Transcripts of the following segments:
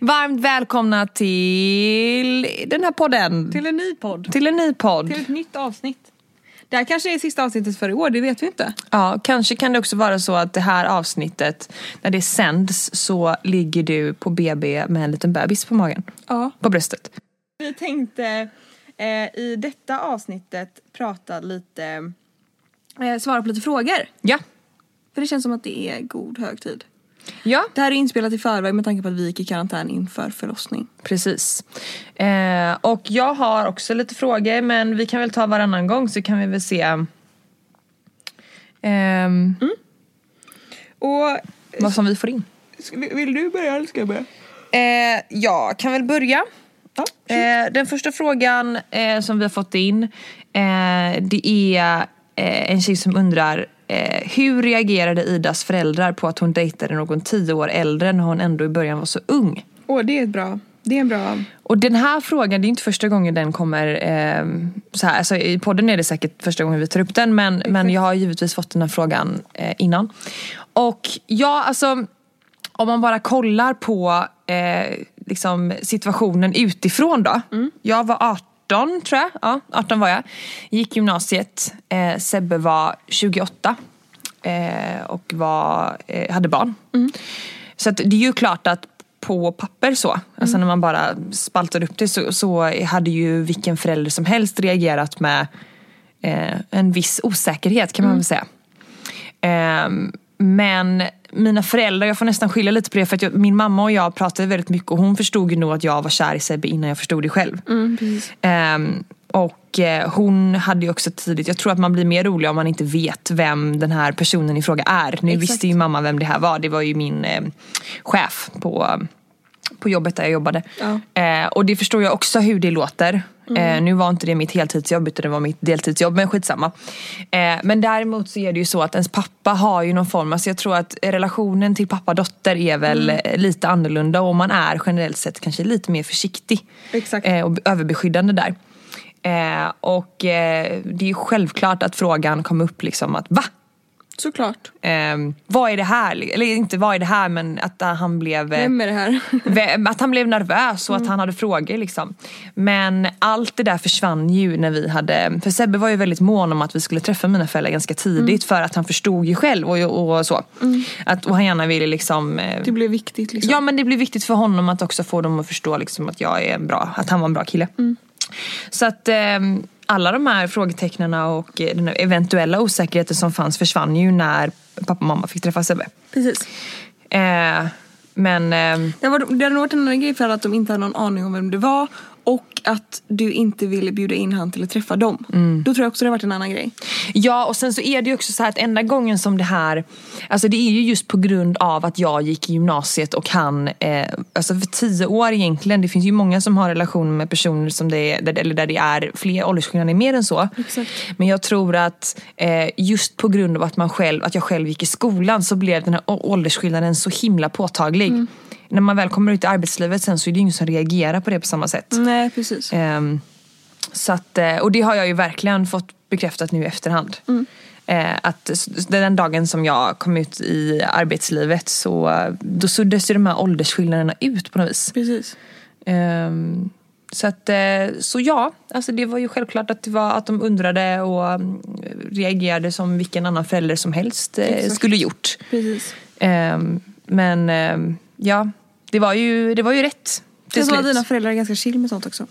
Varmt välkomna till den här podden. Till en ny podd. Till en ny podd. Till ett nytt avsnitt. Det här kanske är sista avsnittet för i år, det vet vi inte. Ja, kanske kan det också vara så att det här avsnittet, när det sänds så ligger du på BB med en liten bebis på magen. Ja. På bröstet. Vi tänkte eh, i detta avsnittet prata lite, eh, svara på lite frågor. Ja. För det känns som att det är god högtid. Ja, Det här är inspelat i förväg med tanke på att vi gick i karantän inför förlossning. precis. Eh, och jag har också lite frågor men vi kan väl ta varannan gång så kan vi väl se ehm, Och vad som vi får in. vill du börja eller ska jag börja? Eh, jag kan väl börja. Ja, Eh, den första frågan eh, som vi har fått in eh, det är eh, en tjej som undrar eh, hur reagerade Idas föräldrar på att hon dejtade någon tio år äldre när hon ändå i början var så ung? Åh, det är bra, det är en bra... Och den här frågan, det är inte första gången den kommer eh, så här. Alltså, I podden är det säkert första gången vi tar upp den men, men jag har givetvis fått den här frågan eh, innan. Och ja, alltså om man bara kollar på eh, liksom situationen utifrån då. Jag var 18 tror jag, ja 18 var jag. Gick gymnasiet, eh, Sebbe var 28 eh, och var, eh, hade barn. Så att det är ju klart att på papper så, alltså när man bara spaltar upp det så, så hade ju vilken förälder som helst reagerat med eh, en viss osäkerhet kan man väl säga. Men mina föräldrar, jag får nästan skilja lite på det för att jag, min mamma och jag pratade väldigt mycket och hon förstod ju nog att jag var kär i Sebbe innan jag förstod det själv. precis. Ehm, och eh, hon hade ju också tidigt, jag tror att man blir mer rolig om man inte vet vem den här personen i fråga är. Nu Exakt. visste ju mamma vem det här var, det var ju min eh, chef på, på jobbet där jag jobbade. Ja. Eh, och det förstår jag också hur det låter. Eh, nu var inte det mitt heltidsjobb utan det var mitt deltidsjobb men skitsamma. Eh, men däremot så är det ju så att ens pappa har ju någon form, alltså jag tror att relationen till pappa-dotter är väl eh, lite annorlunda och man är generellt sett kanske lite mer försiktig. Eh, och överbeskyddande där. Eh, och eh, det är ju självklart att frågan kom upp liksom att va? Såklart. Eh, vad är det här? Eller inte vad är det här men att han blev eh, Vem är det här? Att han blev nervös och att han hade frågor liksom. Men allt det där försvann ju när vi hade, för Sebbe var ju väldigt mån om att vi skulle träffa mina föräldrar ganska tidigt för att han förstod ju själv och, och så. Att, och han gärna ville liksom eh, Det blev viktigt liksom. Ja men det blir viktigt för honom att också få dem att förstå liksom, att jag är en bra, att han var en bra kille. Så att eh, alla de här frågetecknen och eh, den eventuella osäkerheten som fanns försvann ju när pappa och mamma fick träffa Sebbe. Precis. Eh, men eh, Det, var, det hade varit en annan grej för att de inte hade någon aning om vem det var och att du inte ville bjuda in han till att träffa dem. Då tror jag också det hade varit en annan grej. Ja och sen så är det ju också så här att enda gången som det här Alltså det är ju just på grund av att jag gick i gymnasiet och han eh, Alltså för tio år egentligen Det finns ju många som har relationer med personer som det är, där- eller där det är fler åldersskillnader mer än så Exakt. Men jag tror att eh, just på grund av att, man själv, att jag själv gick i skolan så blev den här åldersskillnaden så himla påtaglig När man väl kommer ut i arbetslivet sen så är det ju ingen som reagerar på det på samma sätt Nej precis. Ehm, så att, eh, och det har jag ju verkligen fått bekräftat nu i efterhand. Eh, att den dagen som jag kom ut i arbetslivet så eh, då suddas ju de här åldersskillnaderna ut på något vis. precis. Ehm, så att, eh, så ja, alltså det var ju självklart att, det var, att de undrade och mm, reagerade som vilken annan förälder som helst eh, Exakt. skulle gjort. precis. Ehm, men ehm, ja, det var ju, det var ju rätt. Det till slut. dina föräldrar är ganska chill med sånt också.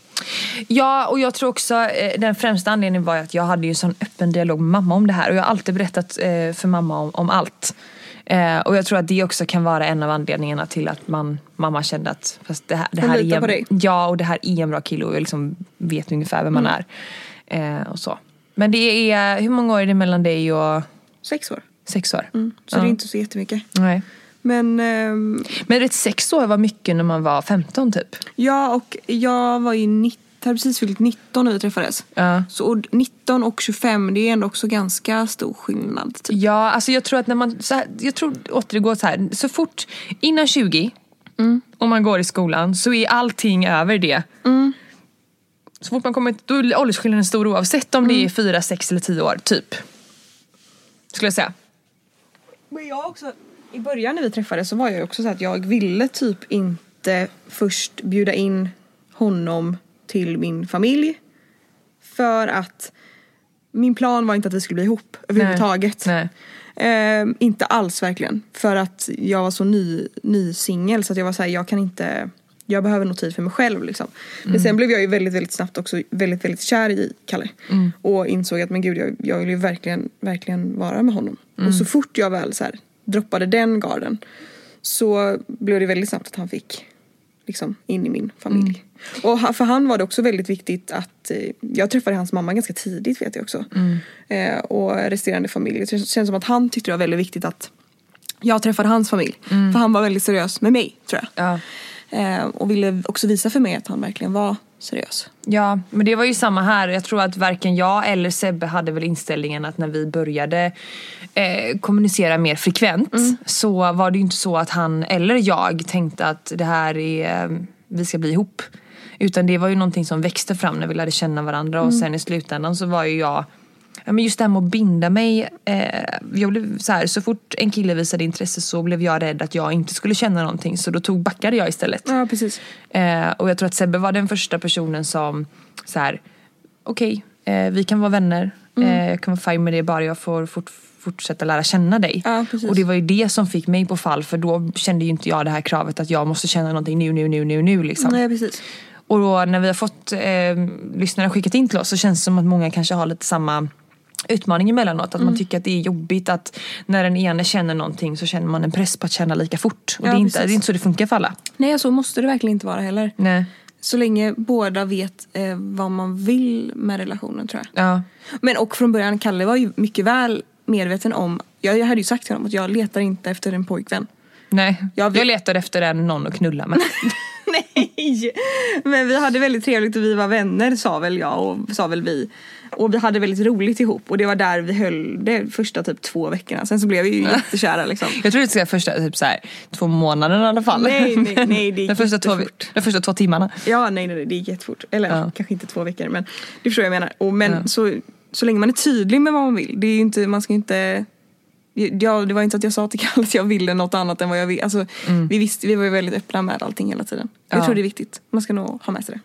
Ja, och jag tror också eh, den främsta anledningen var att jag hade ju en sån öppen dialog med mamma om det här och jag har alltid berättat eh, för mamma om, om allt. Eh, och jag tror att det också kan vara en av anledningarna till att man, mamma kände att fast det här, det här är dig. Ja, och det här är en bra kille och jag liksom vet ungefär vem man Mm. är. Eh, och så. Men det är, hur många år är det mellan dig och Sex år. sex år? Mm. Så Ja. det är inte så jättemycket. Nej. Men ehm, Men rätt sex år var mycket när man var 15 typ. ja och jag var ju 19, hade precis fyllt 19 när vi träffades. Ja. Så och 19 och 25 det är ändå också ganska stor skillnad. Typ. Ja, alltså jag tror att när man, så här, jag tror återgår så här, så fort innan 20 om man går i skolan så är allting över det. Så fort man kommer, då är åldersskillnaden stor oavsett om det är 4, 6 eller 10 år, typ. Skulle jag säga. Men jag också, i början när vi träffades så var jag också så att jag ville typ inte först bjuda in honom till min familj. För att min plan var inte att vi skulle bli ihop överhuvudtaget. Nej. Eh, inte alls verkligen. För att jag var så ny, ny singel så att jag var såhär, jag kan inte jag behöver nog tid för mig själv liksom. Men sen blev jag ju väldigt, väldigt snabbt också väldigt, väldigt kär i Kalle. Och insåg att men gud jag, jag vill ju verkligen, verkligen vara med honom. Och så fort jag väl så här, droppade den garden så blev det väldigt snabbt att han fick liksom in i min familj. Och ha- för han var det också väldigt viktigt att eh, jag träffade hans mamma ganska tidigt vet jag också. Eh, och resterande familj. Det känns som att han tyckte det var väldigt viktigt att jag träffade hans familj. För han var väldigt seriös med mig tror jag. Ja. Eh, och ville också visa för mig att han verkligen var seriös. Ja, men det var ju samma här. Jag tror att varken jag eller Sebbe hade väl inställningen att när vi började eh, kommunicera mer frekvent så var det ju inte så att han eller jag tänkte att det här är, eh, vi ska bli ihop. Utan det var ju någonting som växte fram när vi lärde känna varandra och sen i slutändan så var ju jag Ja, men just det här med att binda mig. Eh, jag blev så, här, så fort en kille visade intresse så blev jag rädd att jag inte skulle känna någonting så då tog, backade jag istället. Ja precis. Eh, och jag tror att Sebbe var den första personen som så här, okej, eh, vi kan vara vänner. Mm. Eh, jag kan vara fine med det bara jag får fort, fortsätta lära känna dig. Ja, och det var ju det som fick mig på fall för då kände ju inte jag det här kravet att jag måste känna någonting nu, nu, nu, nu, nu liksom. Nej precis. Och då när vi har fått eh, lyssnare skickat in till oss så känns det som att många kanske har lite samma utmaning emellanåt. Att Mm. man tycker att det är jobbigt att när den ene känner någonting så känner man en press på att känna lika fort. Och Ja, det, är inte, precis. det är inte så det funkar för alla. Nej så måste det verkligen inte vara heller. Nej. Så länge båda vet eh, vad man vill med relationen tror jag. Ja. Men och från början, Kalle var ju mycket väl medveten om, jag, jag hade ju sagt till honom att jag letar inte efter en pojkvän. Nej, Jag jag, vet- letar efter en någon att knulla med. Nej! Men vi hade väldigt trevligt och vi var vänner sa väl jag och sa väl vi. Och vi hade väldigt roligt ihop och det var där vi höll det första typ två veckorna. Sen så blev vi ju jättekära liksom. Jag tror det ska vara första typ så här, två månaderna i alla fall. Nej, nej, nej, det gick de, första två, de första två timmarna. Ja, nej, nej, det gick jättefort. Eller Ja. kanske inte två veckor men du förstår vad jag menar. Och, men Ja. så, så länge man är tydlig med vad man vill. Det är inte, man ska inte Ja, det var inte att jag sa till Kalle att jag ville något annat än vad jag vill. Alltså, vi, visste, vi var ju väldigt öppna med allting hela tiden. Jag Ja. tror det är viktigt. Man ska nog ha med sig det.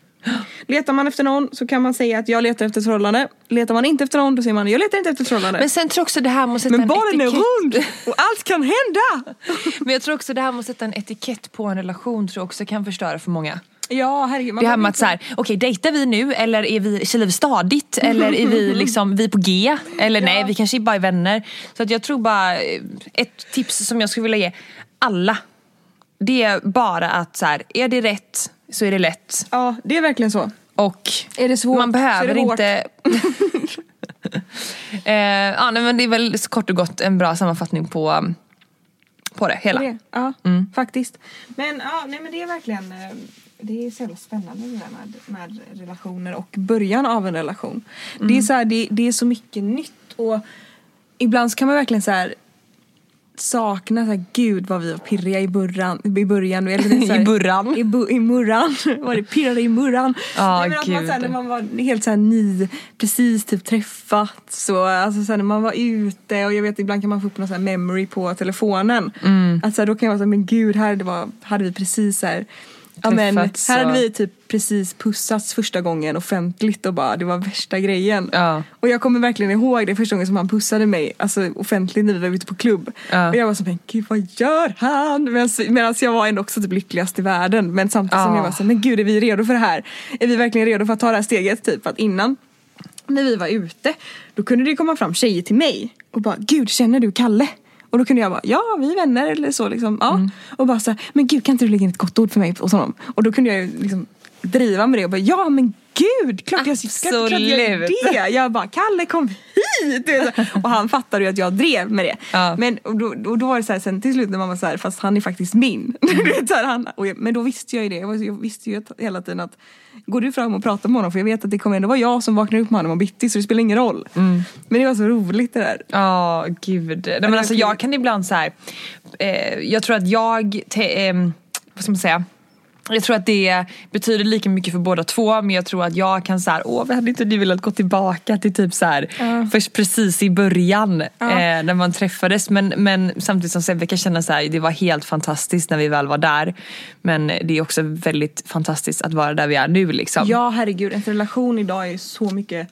Letar man efter någon så kan man säga att jag letar efter ett förhållande. Letar man inte efter någon då säger man jag letar inte efter ett förhållande. Men sen tror jag också det här sätta Men en bollen är etikett. rund och allt kan hända! Men jag tror också det här att sätta en etikett på en relation tror jag också kan förstöra för många. Ja, herregud. man Det här med att inte- så här, okej dejtar vi nu eller är vi, vi stadigt eller är vi liksom, vi är på G? Eller nej, vi kanske bara är vänner. Så att jag tror bara, eh, ett tips som jag skulle vilja ge alla. Det är bara att så här, är det rätt så är det lätt. Ja, det är verkligen så. Och Är det svårt man behöver det inte... eh, ja, nej, men det är väl kort och gott en bra sammanfattning på, på det hela. Det, ja, Mm. faktiskt. Men ja, nej men det är verkligen eh, det är så jävla spännande det där med, med relationer och början av en relation. Det, Mm. är så här, det, det är så mycket nytt och ibland så kan man verkligen så här sakna så här, gud vad vi var pirriga i början. I, början eller det är så här, I burran. I, bu, i murran. var det pirrade i murran. Ja, Nej, men att man, gud. så här, när man var helt så här ny, precis typ träffats och alltså, så här, när man var ute och jag vet ibland kan man få upp någon så här memory på telefonen. Mm. Att så här, då kan jag vara så här, men gud här det var, hade vi precis så här Ja, men, Träffats här hade vi typ precis pussats första gången offentligt och bara det var värsta grejen. Ja. Och jag kommer verkligen ihåg det första gången som han pussade mig alltså offentligt när vi var ute på klubb. Ja. Och jag var så men gud vad gör han? Medan jag var ändå också typ lyckligast i världen. Men samtidigt som Ja. jag var så men gud är vi redo för det här? Är vi verkligen redo för att ta det här steget? Typ att innan när vi var ute då kunde det komma fram tjejer till mig och bara gud känner du Kalle? Och då kunde jag bara, ja vi är vänner eller så liksom. Ja. Mm. Och bara så här, men gud kan inte du lägga in ett gott ord för mig hos honom? Och då kunde jag ju liksom driva med det och bara, ja men gud, klart jag, klart, jag gör det. Jag bara, Kalle kom hit! Och han fattade ju att jag drev med det. Ja. Men och då, och då var det så här, sen till slut när man var så här, fast han är faktiskt min. Så här, han, jag, men då visste jag ju det. Jag, var- jag visste ju hela tiden att går du fram och pratar med honom för jag vet att det kommer ändå vara jag som vaknar upp med honom och bitti så det spelar ingen roll. Mm. Men det var så roligt det där. Ja, gud. Nej, men alltså, jag kan ibland så här, eh, jag tror att jag, te, ehm, vad ska man säga? Jag tror att det betyder lika mycket för båda två men jag tror att jag kan såhär, åh hade inte du velat gå tillbaka till typ såhär Ja. först precis i början Ja. eh, när man träffades men, men samtidigt som Sebbe kan känna såhär, det var helt fantastiskt när vi väl var där. Men det är också väldigt fantastiskt att vara där vi är nu liksom. Ja herregud, en relation idag är så mycket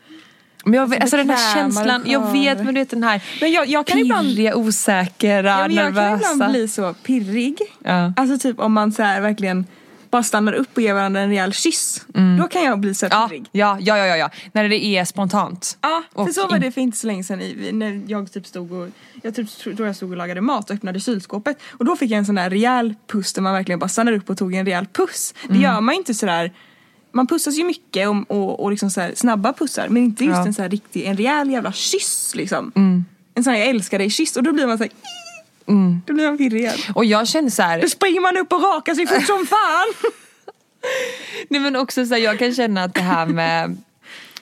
Men jag, vet- alltså den här känslan, jag vet men du vet den här Men jag, jag kan ibland pirriga, osäkra, Ja, men jag kan nervösa. ibland bli så pirrig. Ja. Alltså typ om man så här verkligen bara stannar upp och ger varandra en rejäl kyss. Då kan jag bli så Ja, ja, ja, ja, ja, när det är spontant. Ja, för så var det för inte så länge sedan i, när jag typ stod och jag typ, tror jag stod och lagade mat och öppnade kylskåpet och då fick jag en sån där rejäl puss där man verkligen bara stannar upp och tog en rejäl puss. Mm. Det gör man inte sådär man pussas ju mycket och, och, och liksom så snabba pussar men inte just Ja. Mm. en så här riktig, en rejäl jävla kyss liksom. En sån här jag älskar dig kyss och då blir man såhär Mm. Då blir man pirrig igen. Och jag känner så här, Då springer man upp och rakar sig fort som fan. nej men också så här, jag kan känna att det här med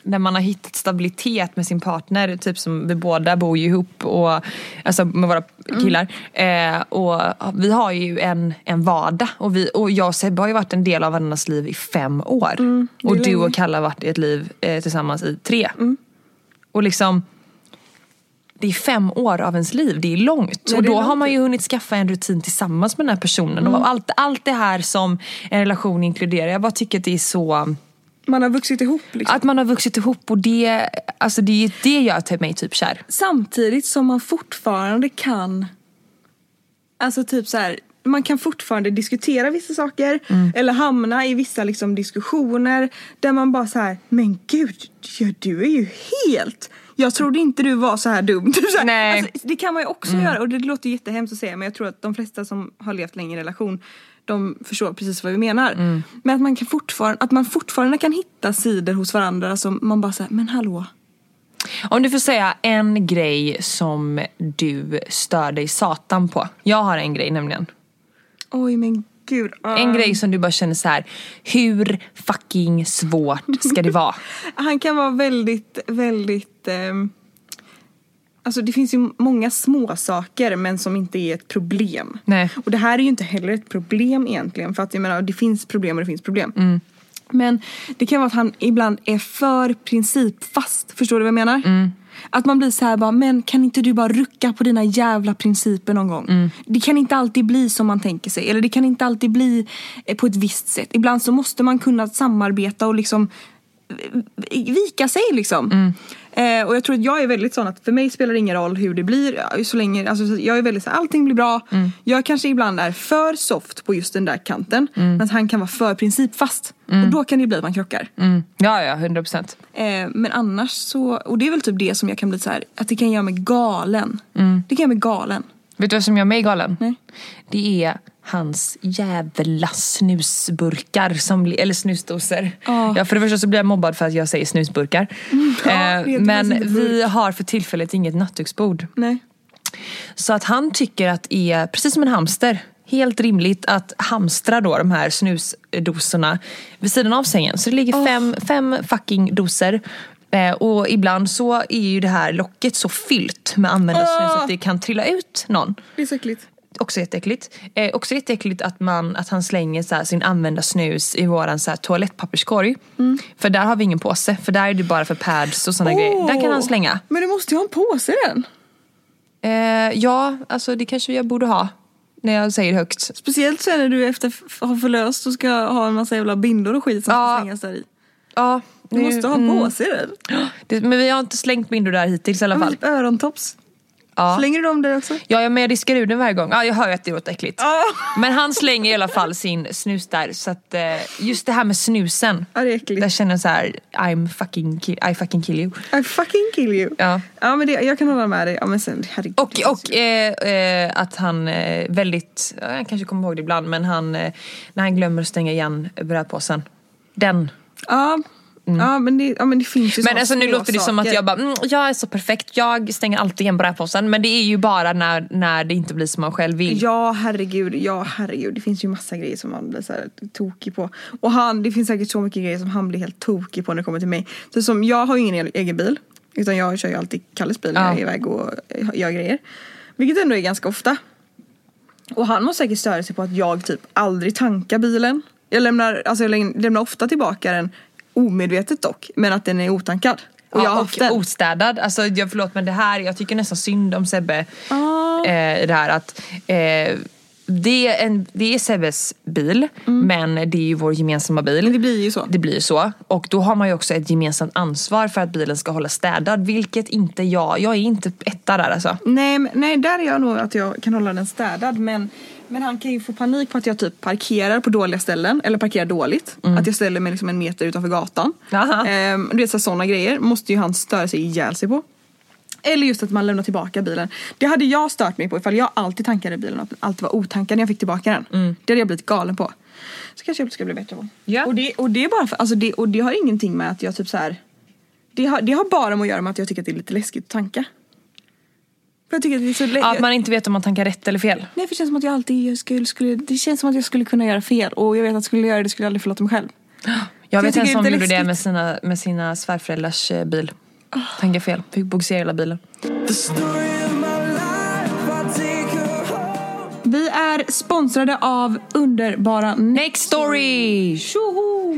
när man har hittat stabilitet med sin partner, typ som vi båda bor ju ihop och, alltså med våra killar. Eh, och vi har ju en, en vardag och, vi, och jag och Sebbe har ju varit en del av varandras liv i fem år. är och du länge. och Kalle har varit i ett liv eh, tillsammans i tre. Och liksom det är fem år av ens liv, det är långt. Ja, och då har långt. man ju hunnit skaffa en rutin tillsammans med den här personen. Och allt, allt det här som en relation inkluderar. Jag bara tycker att det är så... Man har vuxit ihop liksom. Att man har vuxit ihop och det, alltså det, det gör till mig typ kär. Samtidigt som man fortfarande kan Alltså typ så här, man kan fortfarande diskutera vissa saker eller hamna i vissa liksom diskussioner där man bara så här, men gud, ja, du är ju helt jag trodde inte du var så här dum. Nej. Alltså, det kan man ju också göra och det låter jättehemskt att säga men jag tror att de flesta som har levt länge i relation de förstår precis vad vi menar. Men att man, kan fortfarande, att man fortfarande kan hitta sidor hos varandra som man bara säger men hallå. Om du får säga en grej som du stör dig satan på. Jag har en grej nämligen. Oj men gud. En grej som du bara känner så här. hur fucking svårt ska det vara? Han kan vara väldigt, väldigt... ehm, alltså det finns ju många små saker men som inte är ett problem. Nej. Och det här är ju inte heller ett problem egentligen för att jag menar det finns problem och det finns problem. Men det kan vara att han ibland är för principfast. Förstår du vad jag menar? Att man blir så här bara, men kan inte du bara rucka på dina jävla principer någon gång? Det kan inte alltid bli som man tänker sig. Eller det kan inte alltid bli eh, på ett visst sätt. Ibland så måste man kunna samarbeta och liksom vika sig liksom. Eh, och jag tror att jag är väldigt sån att för mig spelar det ingen roll hur det blir. ja, Så länge, alltså, så jag är väldigt så allting blir bra. Jag kanske ibland är för soft på just den där kanten. Men att han kan vara för principfast. Och då kan det bli att man krockar. Mm. Ja, ja, hundra procent. Eh, men annars så, och det är väl typ det som jag kan bli så här, att det kan göra mig galen. Det kan göra mig galen. Vet du vad som gör mig galen? Nej. Det är hans jävla snusburkar, som, eller snusdosor. Ja. Ja, för det första så blir jag mobbad för att jag säger snusburkar. ja, det eh, men vi har för tillfället inget nattduksbord. Nej. Så att han tycker att det är, precis som en hamster, helt rimligt att hamstra då de här snusdosorna vid sidan av sängen. Så det ligger fem, fem fucking doser. Eh, och ibland så är ju det här locket så fyllt med användarsnus Åh! att det kan trilla ut någon. Det är så äckligt. Också jätteäckligt. Eh, också jätteäckligt att, man, att han slänger så här sin använda snus i våran så här toalettpapperskorg. Mm. För där har vi ingen påse, för där är det bara för pads och sådana grejer. Där kan han slänga. Men du måste ju ha en påse i den. Eh, ja, alltså det kanske jag borde ha. När jag säger högt. Speciellt sen när du efter har förlöst och ska ha en massa jävla bindor och skit som Ja. ska slängas där i. Ja, Du måste ha en påse i den. Det, men vi har inte slängt bindor där hittills i alla Ja, fall. Typ örontops. Ja. Slänger du dem där också? Ja, ja, men jag diskar ur den varje gång. Ja, jag hör ju att det låter äckligt. Ja. Men han slänger i alla fall sin snus där. Så att, eh, just det här med snusen. Ja, det är äckligt. Där känner jag så här, I'm fucking kill, I fucking kill you. I fucking kill you. Ja. Ja men det, jag kan hålla med dig. Ja men sen herregud. Och, och eh, eh, att han eh, väldigt, ja, jag kanske kommer ihåg det ibland, men han, när han glömmer att stänga igen brödpåsen. Den. Ja, ja, men det, ja men det finns ju Men alltså nu låter det som att saker. jag bara, mm, jag är så perfekt, jag stänger alltid igen brödpåsen. Men det är ju bara när, när det inte blir som man själv vill. Ja herregud, ja herregud. Det finns ju massa grejer som man blir så här tokig på. Och han, det finns säkert så mycket grejer som han blir helt tokig på när det kommer till mig. Så som, jag har ju ingen egen bil. Utan jag kör ju alltid Kalles bil när Ja. jag är iväg och gör grejer. Vilket ändå är ganska ofta. Och han måste säkert störa sig på att jag typ aldrig tankar bilen. Jag lämnar, alltså jag lämnar ofta tillbaka den omedvetet dock, men att den är otankad. Och jag har ja, haft den. ostädad. Alltså, jag, förlåt men det här, jag tycker nästan synd om Sebbe. Ah. Eh, i det här att eh, det, är en, det är Sebbes bil men det är ju vår gemensamma bil. Men Mm. det blir ju så. Det blir så. Och då har man ju också ett gemensamt ansvar för att bilen ska hålla städad. Vilket inte jag, jag är inte etta där alltså. Nej, men- nej, där är jag nog att jag kan hålla den städad. Men, men han kan ju få panik på att jag typ parkerar på dåliga ställen. Eller parkerar dåligt. Att jag ställer mig liksom en meter utanför gatan. Ehm, du vet så sådana grejer måste ju han störa sig ihjäl sig på. Eller just att man lämnar tillbaka bilen. Det hade jag stört mig på ifall jag alltid tankade bilen och alltid var otankad när jag fick tillbaka den. Det hade jag blivit galen på. Så kanske jag ska bli bättre på. Ja. Och, det, och det är bara för, alltså det, och det har ingenting med att jag typ så här. Det har, det har bara med att göra med att jag tycker att det är lite läskigt att tanka. Jag tycker att det är så lä- Ja, att man inte vet om man tankar rätt eller fel. Nej för det känns som att jag alltid skulle, skulle, det känns som att jag skulle kunna göra fel och jag vet att skulle jag göra det skulle jag aldrig förlåta mig själv. Jag Så vet jag en som gjorde det med sina, med sina svärföräldrars eh, bil. Tankade fel, fick bogsera hela bilen. Vi är sponsrade av underbara Next story! Tjoho!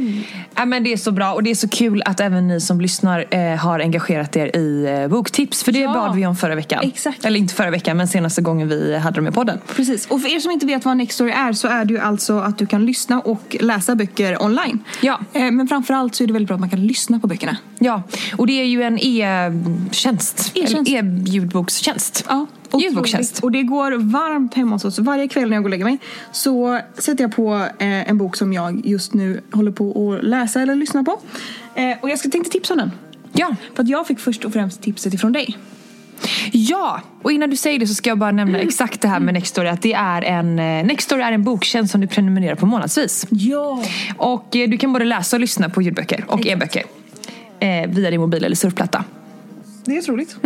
Ja, men det är så bra och det är så kul att även ni som lyssnar eh, har engagerat er i eh, boktips. För det Ja. bad vi om förra veckan. Exakt. Eller inte förra veckan men senaste gången vi hade dem i podden. Precis, och för er som inte vet vad Next Story är så är det ju alltså att du kan lyssna och läsa böcker online. Ja. Eh, Men framförallt så är det väldigt bra att man kan lyssna på böckerna. Ja, och det är ju en e-tjänst. E-tjänst. E-ljudbokstjänst. Ja, Ljudbokstjänst. Och det går varmt hemma hos oss. Varje kväll när jag går och lägger mig så sätter jag på eh, en bok som jag just nu håller på att läsa eller lyssna på. Eh, och jag ska tänkte tipsa om den. Ja. För att jag fick först och främst tipset ifrån dig. ja, och innan du säger det så ska jag bara nämna exakt det här med Nextory. Att det är en, eh, Nextory är en boktjänst som du prenumererar på månadsvis. Ja! Och eh, du kan både läsa och lyssna på ljudböcker och Exakt. e-böcker. Eh, via din mobil eller surfplatta. Det är så roligt.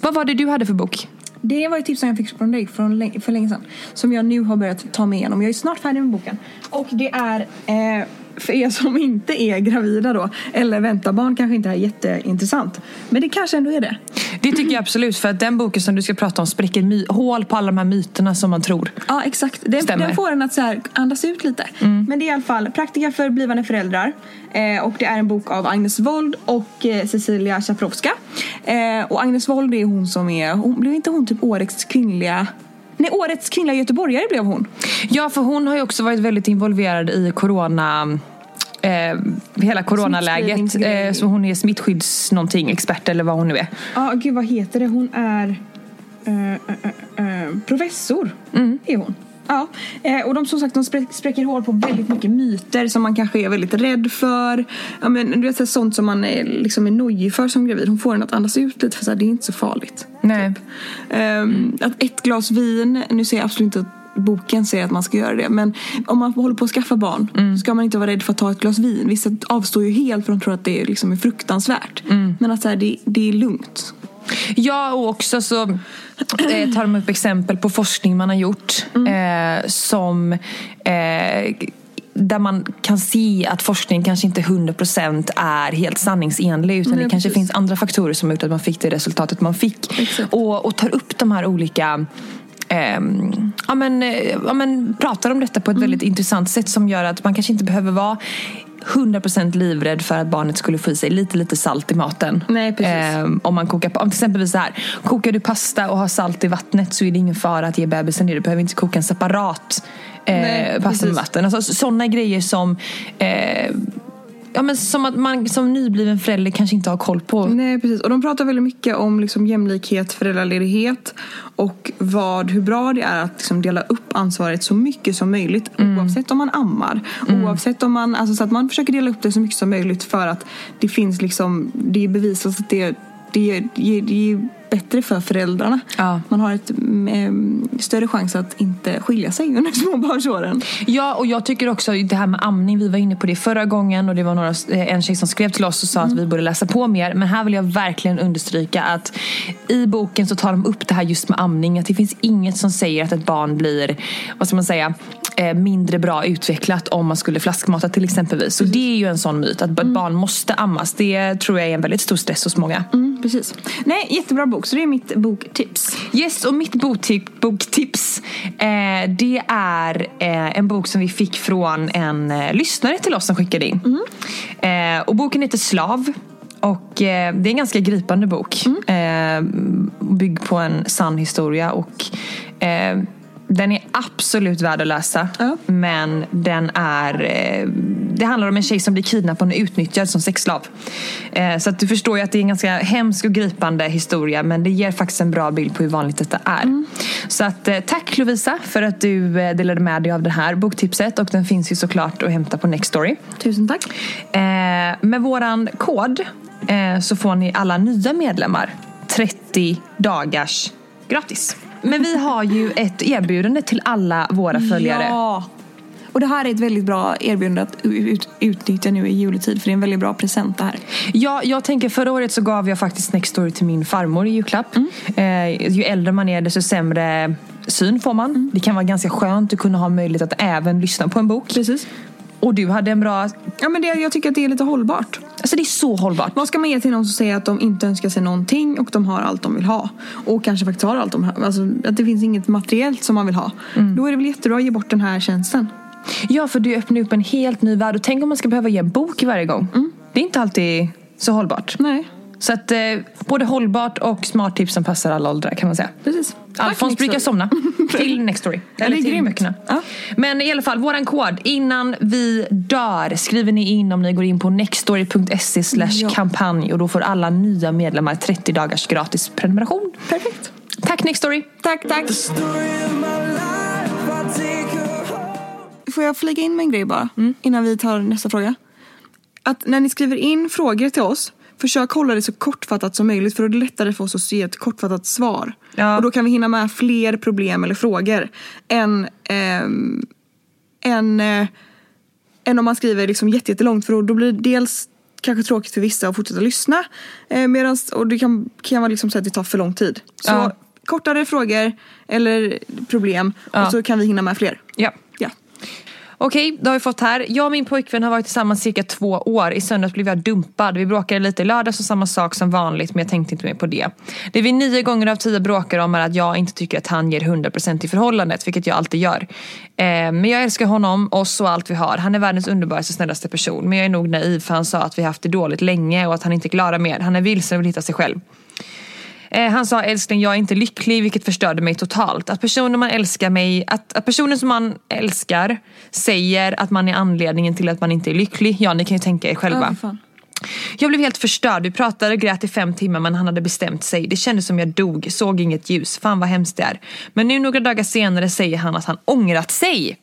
Vad var det du hade för bok? Det var ett tips som jag fick från dig från för länge sedan. Som jag nu har börjat ta mig igenom. Jag är snart färdig med boken. Och det är, eh, för er som inte är gravida då, eller väntar barn kanske inte är jätteintressant. Men det kanske ändå är det. Det tycker jag absolut för att den boken som du ska prata om spräcker my- hål på alla de här myterna som man tror. Ja exakt, den, den får en att så här andas ut lite. Men det är i alla fall Praktika för blivande föräldrar. Eh, och det är en bok av Agnes Wold och eh, Cecilia Chaprowska. Eh, och Agnes Wold är hon som är, hon, blev inte hon typ årets kvinnliga Nej, årets kvinnliga göteborgare blev hon. Ja, för hon har ju också varit väldigt involverad i corona Eh, hela coronaläget. Eh, så hon är smittskydds någonting, expert eller vad hon nu är. Ja, gud vad heter det? Hon är eh, eh, eh, eh, professor. Är hon. Ja, eh, och de som sagt de sprä- spräcker hål på väldigt mycket myter som man kanske är väldigt rädd för. Ja, men, du vet, sånt som man är, liksom är nojig för som gravid. Hon får en att andas ut lite för så här, det är inte så farligt. Nej. Ehm, Att ett glas vin, nu säger jag absolut inte att boken säger att man ska göra det. Men om man håller på att skaffa barn så ska man inte vara rädd för att ta ett glas vin. Vissa avstår ju helt för de tror att det liksom är fruktansvärt. Men att så här, det, det är lugnt. Ja, och också så eh, tar de upp exempel på forskning man har gjort eh, som eh, där man kan se att forskning kanske inte 100% är helt sanningsenlig utan Nej, det kanske precis. finns andra faktorer som har gjort att man fick det resultatet man fick. Exakt. Och, och tar upp de här olika ehm, ja, men, eh, ja, men, pratar om detta på ett väldigt intressant sätt som gör att man kanske inte behöver vara 100% livrädd för att barnet skulle få i sig lite lite salt i maten. Nej, precis. Ehm, om man kokar, om till exempel så här, kokar du pasta och har salt i vattnet så är det ingen fara att ge bebisen det. Du behöver inte koka en separat eh, Nej, pasta med precis. vatten. Alltså, sådana grejer som eh, Ja, men som att man som nybliven förälder kanske inte har koll på. Nej precis, och de pratar väldigt mycket om liksom jämlikhet, föräldraledighet och vad, hur bra det är att liksom dela upp ansvaret så mycket som möjligt oavsett om man ammar. Oavsett om man, alltså så att man försöker dela upp det så mycket som möjligt för att det finns liksom, det är bevisat att det, det, det, det bättre för föräldrarna. Ja. Man har ett mm, större chans att inte skilja sig under småbarnsåren. Ja, och jag tycker också det här med amning, vi var inne på det förra gången och det var några, eh, en tjej som skrev till oss och sa att vi borde läsa på mer. Men här vill jag verkligen understryka att i boken så tar de upp det här just med amning. Att det finns inget som säger att ett barn blir, vad ska man säga, eh, mindre bra utvecklat om man skulle flaskmata till exempelvis. Så det är ju en sån myt att Mm. barn måste ammas. Det tror jag är en väldigt stor stress hos många. Mm, precis. Nej, jättebra bok. Så det är mitt boktips. Yes, och mitt boktip, boktips eh, det är eh, en bok som vi fick från en eh, lyssnare till oss som skickade in. Eh, och boken heter Slav. Och eh, det är en ganska gripande bok. Eh, byggd på en sann historia. Och eh, den är absolut värd att läsa. Ja. Men den är... Eh, det handlar om en tjej som blir kidnappad och utnyttjad som sexslav. Eh, så att du förstår ju att det är en ganska hemsk och gripande historia. Men det ger faktiskt en bra bild på hur vanligt detta är. Så att, eh, tack Lovisa för att du delade med dig av det här boktipset. Och den finns ju såklart att hämta på Nextory. Tusen tack. Med våran kod så får ni alla nya medlemmar 30 dagars gratis. Men vi har ju ett erbjudande till alla våra följare. Ja. Och det här är ett väldigt bra erbjudande att ut, utnyttja nu i juletid för det är en väldigt bra present det här. Ja, jag tänker förra året så gav jag faktiskt Nextory till min farmor i julklapp. Eh, ju äldre man är desto sämre syn får man. Det kan vara ganska skönt att kunna ha möjlighet att även lyssna på en bok. Precis. Och du hade en bra... Ja men det, jag tycker att det är lite hållbart. Alltså det är så hållbart. Vad ska man ge till någon som säger att de inte önskar sig någonting och de har allt de vill ha? Och kanske faktiskt har allt de har. Alltså att det finns inget materiellt som man vill ha. Då är det väl jättebra att ge bort den här tjänsten. Ja, för du öppnar upp en helt ny värld. Och tänk om man ska behöva ge en bok varje gång. Det är inte alltid så hållbart. Nej, Så att eh, både hållbart och smart tips som passar alla åldrar kan man säga. precis. Alfons brukar somna till Nextory. Ja, Eller till grymt. böckerna. Ja. Men i alla fall, våran kod. Innan vi dör skriver ni in om ni går in på nextory.se slash kampanj och då får alla nya medlemmar 30 dagars gratis prenumeration. Perfekt. Tack Nextory! Tack, tack. Story. Får jag flika in med en grej bara? Innan vi tar nästa fråga. Att när ni skriver in frågor till oss, försök hålla det så kortfattat som möjligt för då är det lättare för oss att se ett kortfattat svar. Ja. Och då kan vi hinna med fler problem eller frågor än, ehm, än, eh, än om man skriver liksom jätte- jättelångt för då, då blir det dels kanske tråkigt för vissa att fortsätta lyssna eh, medans, och det kan, kan vara liksom så att det tar för lång tid. Så Ja. kortare frågor eller problem Ja. och så kan vi hinna med fler. Ja. Ja. Okej, då har vi fått här. Jag och min pojkvän har varit tillsammans cirka två år. I söndags blev jag dumpad. Vi bråkade lite i lördags och samma sak som vanligt men jag tänkte inte mer på det. Det vi nio gånger av tio bråkar om är att jag inte tycker att han ger 100% i förhållandet, vilket jag alltid gör. Eh, men jag älskar honom, oss och allt vi har. Han är världens underbaraste snällaste person. Men jag är nog naiv för han sa att vi haft det dåligt länge och att han inte klarar mer. Han är vilsen och vill hitta sig själv. Eh, han sa älskling jag är inte lycklig vilket förstörde mig totalt. Att personen man älskar mig, att, att personen som man älskar säger att man är anledningen till att man inte är lycklig. Ja ni kan ju tänka er själva. Fan. Jag blev helt förstörd. Vi pratade och grät i fem timmar men han hade bestämt sig. Det kändes som jag dog, såg inget ljus. Fan vad hemskt det är. Men nu några dagar senare säger han att han ångrat sig.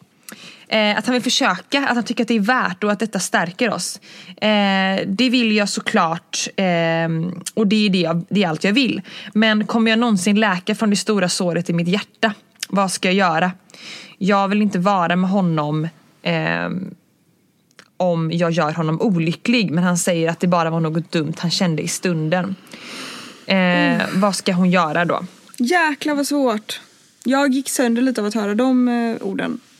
Eh, att han vill försöka, att han tycker att det är värt och att detta stärker oss. Eh, det vill jag såklart eh, och det är, det, jag, det är allt jag vill. Men kommer jag någonsin läka från det stora såret i mitt hjärta? Vad ska jag göra? Jag vill inte vara med honom ehm, om jag gör honom olycklig men han säger att det bara var något dumt han kände i stunden. Eh, Vad ska hon göra då? Jäklar vad svårt. Jag gick sönder lite av att höra de eh,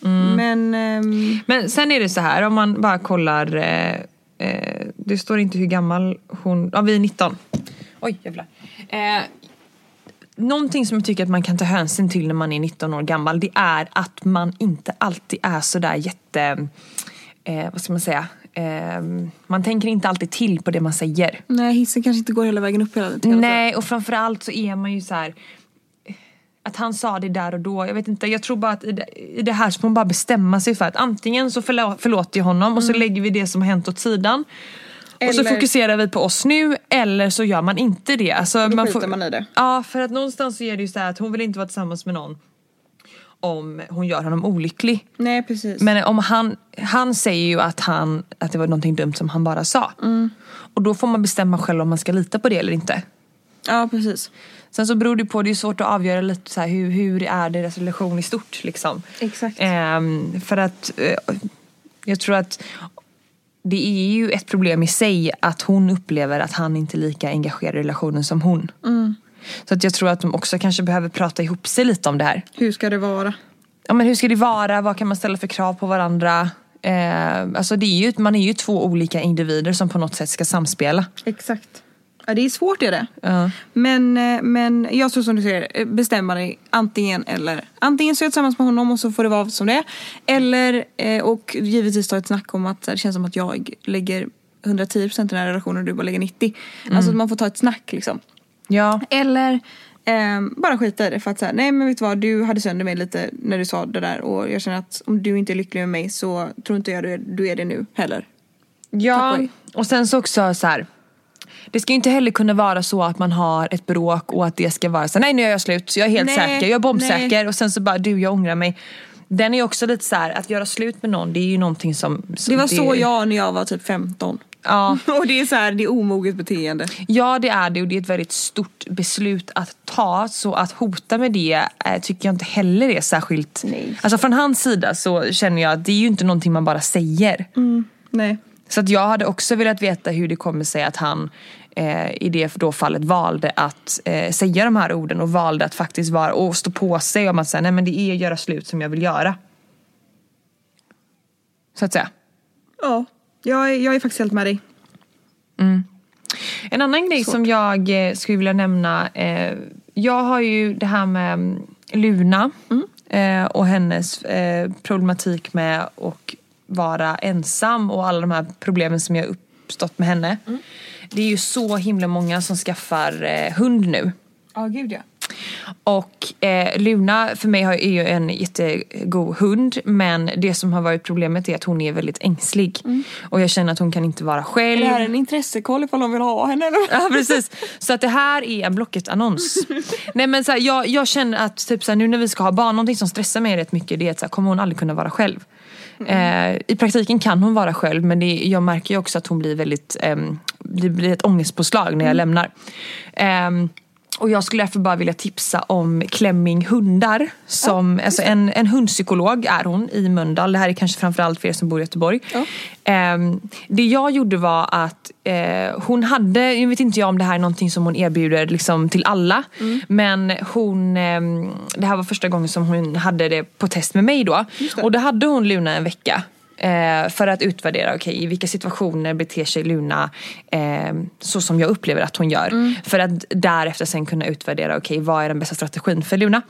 orden. Men ehm, Men sen är det så här om man bara kollar eh, eh, Det står inte hur gammal hon... Ja vi är 19. Oj jävlar. Eh, någonting som jag tycker att man kan ta hänsyn till när man är 19 år gammal det är att man inte alltid är sådär jätte... Eh, vad ska man säga? Eh, man tänker inte alltid till på det man säger. nej, hissen kanske inte går hela vägen upp hela tiden. Nej, och framförallt så är man ju så här. Att han sa det där och då, jag vet inte, jag tror bara att i det, i det här så får man bara bestämma sig för att antingen så förlå, förlåter jag honom och så lägger vi det som har hänt åt sidan. Och så Eller- fokuserar vi på oss nu eller så gör man inte det. Alltså, Då man skiter man i det. Ja, för att någonstans så är det ju så att hon vill inte vara tillsammans med någon om hon gör honom olycklig. Nej, precis. Men om han, han säger ju att, han, att det var någonting dumt som han bara sa. Och då får man bestämma själv om man ska lita på det eller inte. Ja, precis. Sen så beror det på, det är svårt att avgöra lite så här, hur, hur är deras relation i stort liksom. Exakt. Ehm, för att eh, jag tror att det är ju ett problem i sig att hon upplever att han inte är lika engagerad i relationen som hon. Så att jag tror att de också kanske behöver prata ihop sig lite om det här. Hur ska det vara? ja, men hur ska det vara, vad kan man ställa för krav på varandra? Eh, alltså det är ju, man är ju två olika individer som på något sätt ska samspela. Exakt. Ja, det är svårt är det. Ja. Men, eh, men jag tror som du säger, eh, bestämma dig antingen eller. Antingen så är jag tillsammans med honom och så får det vara som det är. Eller, eh, och givetvis ta ett snack om att det känns som att jag lägger 110% i den här relationen och du bara lägger 90%. Alltså att man får ta ett snack liksom. Ja. Eller ehm, bara skita i det för att säga nej men vet du vad du hade sönder mig lite när du sa det där och jag känner att om du inte är lycklig med mig så tror inte jag du är, du är det nu heller. Ja, och sen så också så här. Det ska ju inte heller kunna vara så att man har ett bråk och att det ska vara så nej nu är jag slut, jag är helt Nej, säker, jag är bombsäker nej. och sen så bara du jag ångrar mig. Den är också lite så här, att göra slut med någon det är ju någonting som... som Det var så jag när jag var typ 15. Ja, och det är så här, det är omoget beteende. ja det är det och det är ett väldigt stort beslut att ta så att hota med det eh, tycker jag inte heller är särskilt... Nej. Alltså från hans sida så känner jag att det är ju inte någonting man bara säger. Nej. Så att jag hade också velat veta hur det kommer sig att han eh, i det då fallet valde att eh, säga de här orden och valde att faktiskt vara och stå på sig om att säga nej men det är göra slut som jag vill göra. Så att säga. Ja, jag är, jag är faktiskt helt med dig. En annan grej som jag eh, skulle vilja nämna. Eh, jag har ju det här med mm, Luna eh, och hennes eh, problematik med att vara ensam och alla de här problemen som jag uppstått med henne. Det är ju så himla många som skaffar eh, hund nu. Ja, gud ja. Och eh, Luna för mig har- är ju en jättegod hund men det som har varit problemet är att hon är väldigt ängslig. Och jag känner att hon kan inte vara själv. Är det här en intressekoll ifall de vill ha henne eller? Ja precis. Så att det här är en Blocket-annons. Nej men så här, jag, jag känner att typ så här, nu när vi ska ha barn, någonting som stressar mig rätt mycket det är att så här, kommer hon aldrig kunna vara själv. Eh, I praktiken kan hon vara själv men det, jag märker ju också att hon blir väldigt, ehm, det blir ett ångestpåslag när jag lämnar. Ehm, och jag skulle därför bara vilja tipsa om Klemming hundar. Som, alltså en, en hundpsykolog är hon i Mölndal. Det här är kanske framförallt för er som bor i Göteborg. Ja. Ehm, det jag gjorde var att eh, hon hade, jag vet inte jag om det här är någonting som hon erbjuder liksom, till alla. Men hon, ehm, det här var första gången som hon hade det på test med mig då. Och då hade hon Luna en vecka. Eh, för att utvärdera, okej i vilka situationer beter sig Luna eh, så som jag upplever att hon gör. För att därefter sen kunna utvärdera, okej vad är den bästa strategin för Luna?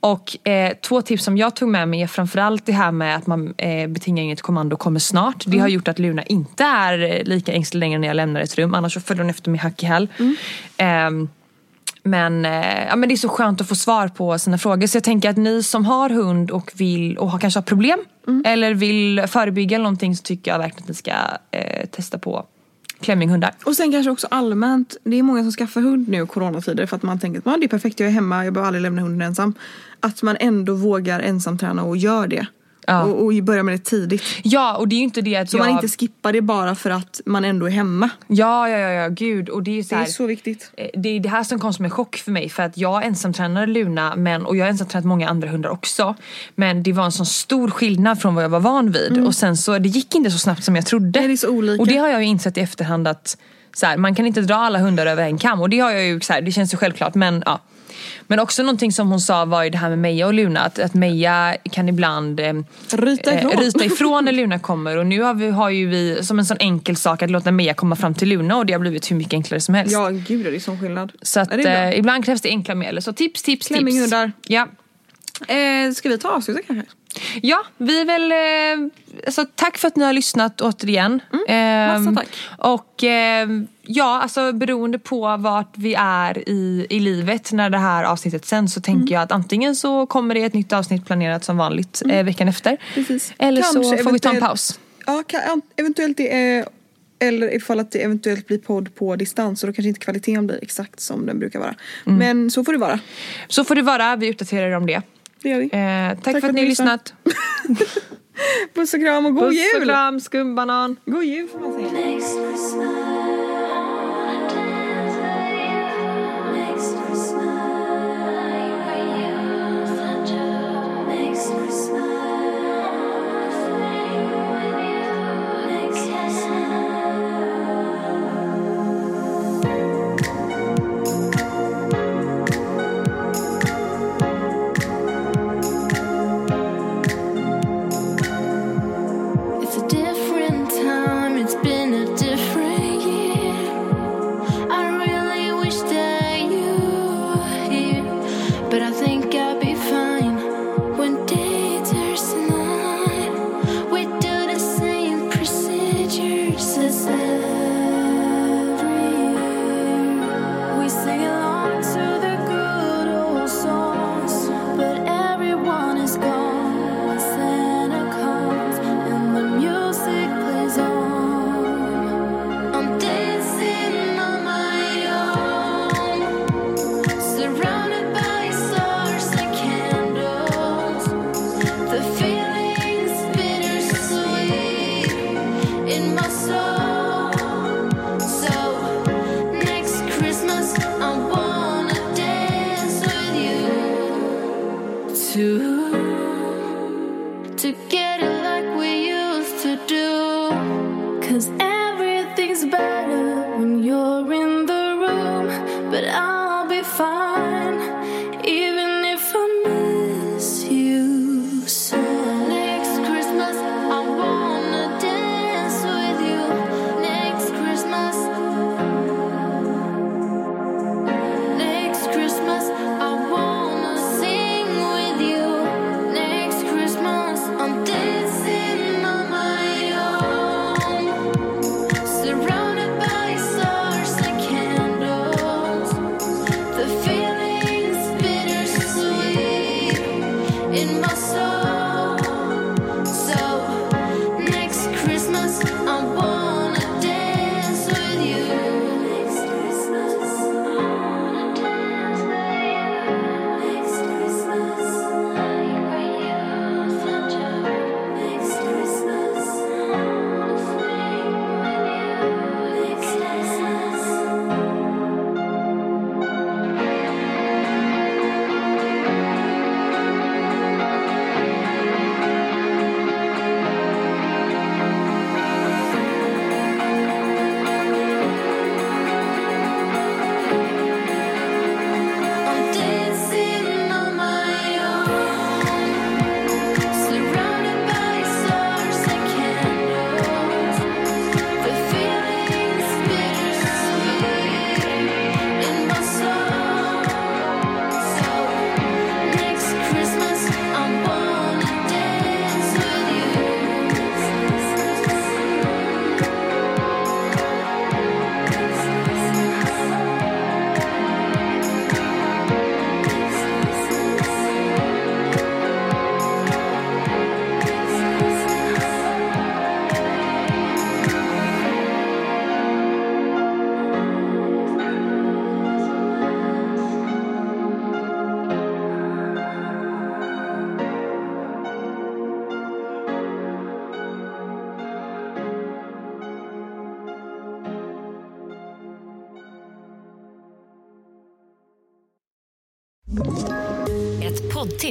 Och eh, två tips som jag tog med mig är framförallt det här med att man eh, betingar inget kommando kommer snart. Det har gjort att Luna inte är lika ängslig längre när jag lämnar ett rum. Annars så följer hon efter med hack i häl. Ehm, men, eh, ja, men det är så skönt att få svar på sina frågor. Så jag tänker att ni som har hund och vill och har, kanske har problem eller vill förebygga någonting så tycker jag verkligen att ni ska eh, testa på klemminghundar. Och sen kanske också allmänt, det är många som skaffar hund nu i coronatider för att man tänker att "Ja, det är perfekt, jag är hemma, jag behöver aldrig lämna hunden ensam. Att man ändå vågar ensamträna och gör det. Ja. Och, och börjar med det tidigt. Ja och det är ju inte det att Så jag... man inte skippar det bara för att man ändå är hemma. Ja, ja, ja, ja, gud. Och det är ju så Det här... är så viktigt. Eh, Det är det här som kom som en chock för mig för att jag ensamtränade Luna men, och jag har ensamtränat många andra hundar också. Men det var en sån stor skillnad från vad jag var van vid och sen så det gick inte så snabbt som jag trodde. Nej, det är så olika. Och det har jag ju insett i efterhand att så här, man kan inte dra alla hundar över en kam och det har jag ju så här, det känns ju självklart men ja. Men också någonting som hon sa var ju det här med Meja och Luna att, att Meja kan ibland eh, Ryta ifrån. eh, ryta ifrån när Luna kommer och nu har, vi, har ju vi som en sån enkel sak att låta Meja komma fram till Luna och det har blivit hur mycket enklare som helst. Ja gud det är sån skillnad. Så att, eh, ibland krävs det enkla medel. Så tips, tips, tips. Klemminghundar. Ja. Eh, ska vi ta avsluta kanske? Ja, vi väl... Eh, alltså, tack för att ni har lyssnat återigen. Mm, massa tack. Och eh, ja, alltså beroende på vart vi är i, i livet när det här avsnittet sänds så Mm. tänker jag att antingen så kommer det ett nytt avsnitt planerat som vanligt eh, veckan efter. Mm. Precis. Eller så Kanske får vi ta en paus. Ja, kan, eventuellt det är eller ifall att det eventuellt blir podd på distans och då kanske inte kvaliteten blir exakt som den brukar vara. Mm. Men så får det vara. Så får det vara, vi uppdaterar er om det. Det gör vi. Eh, tack, för att ni har lyssnat. Puss och kram och god Puss och jul! kram, skumbanan. God jul får man säga. My soul.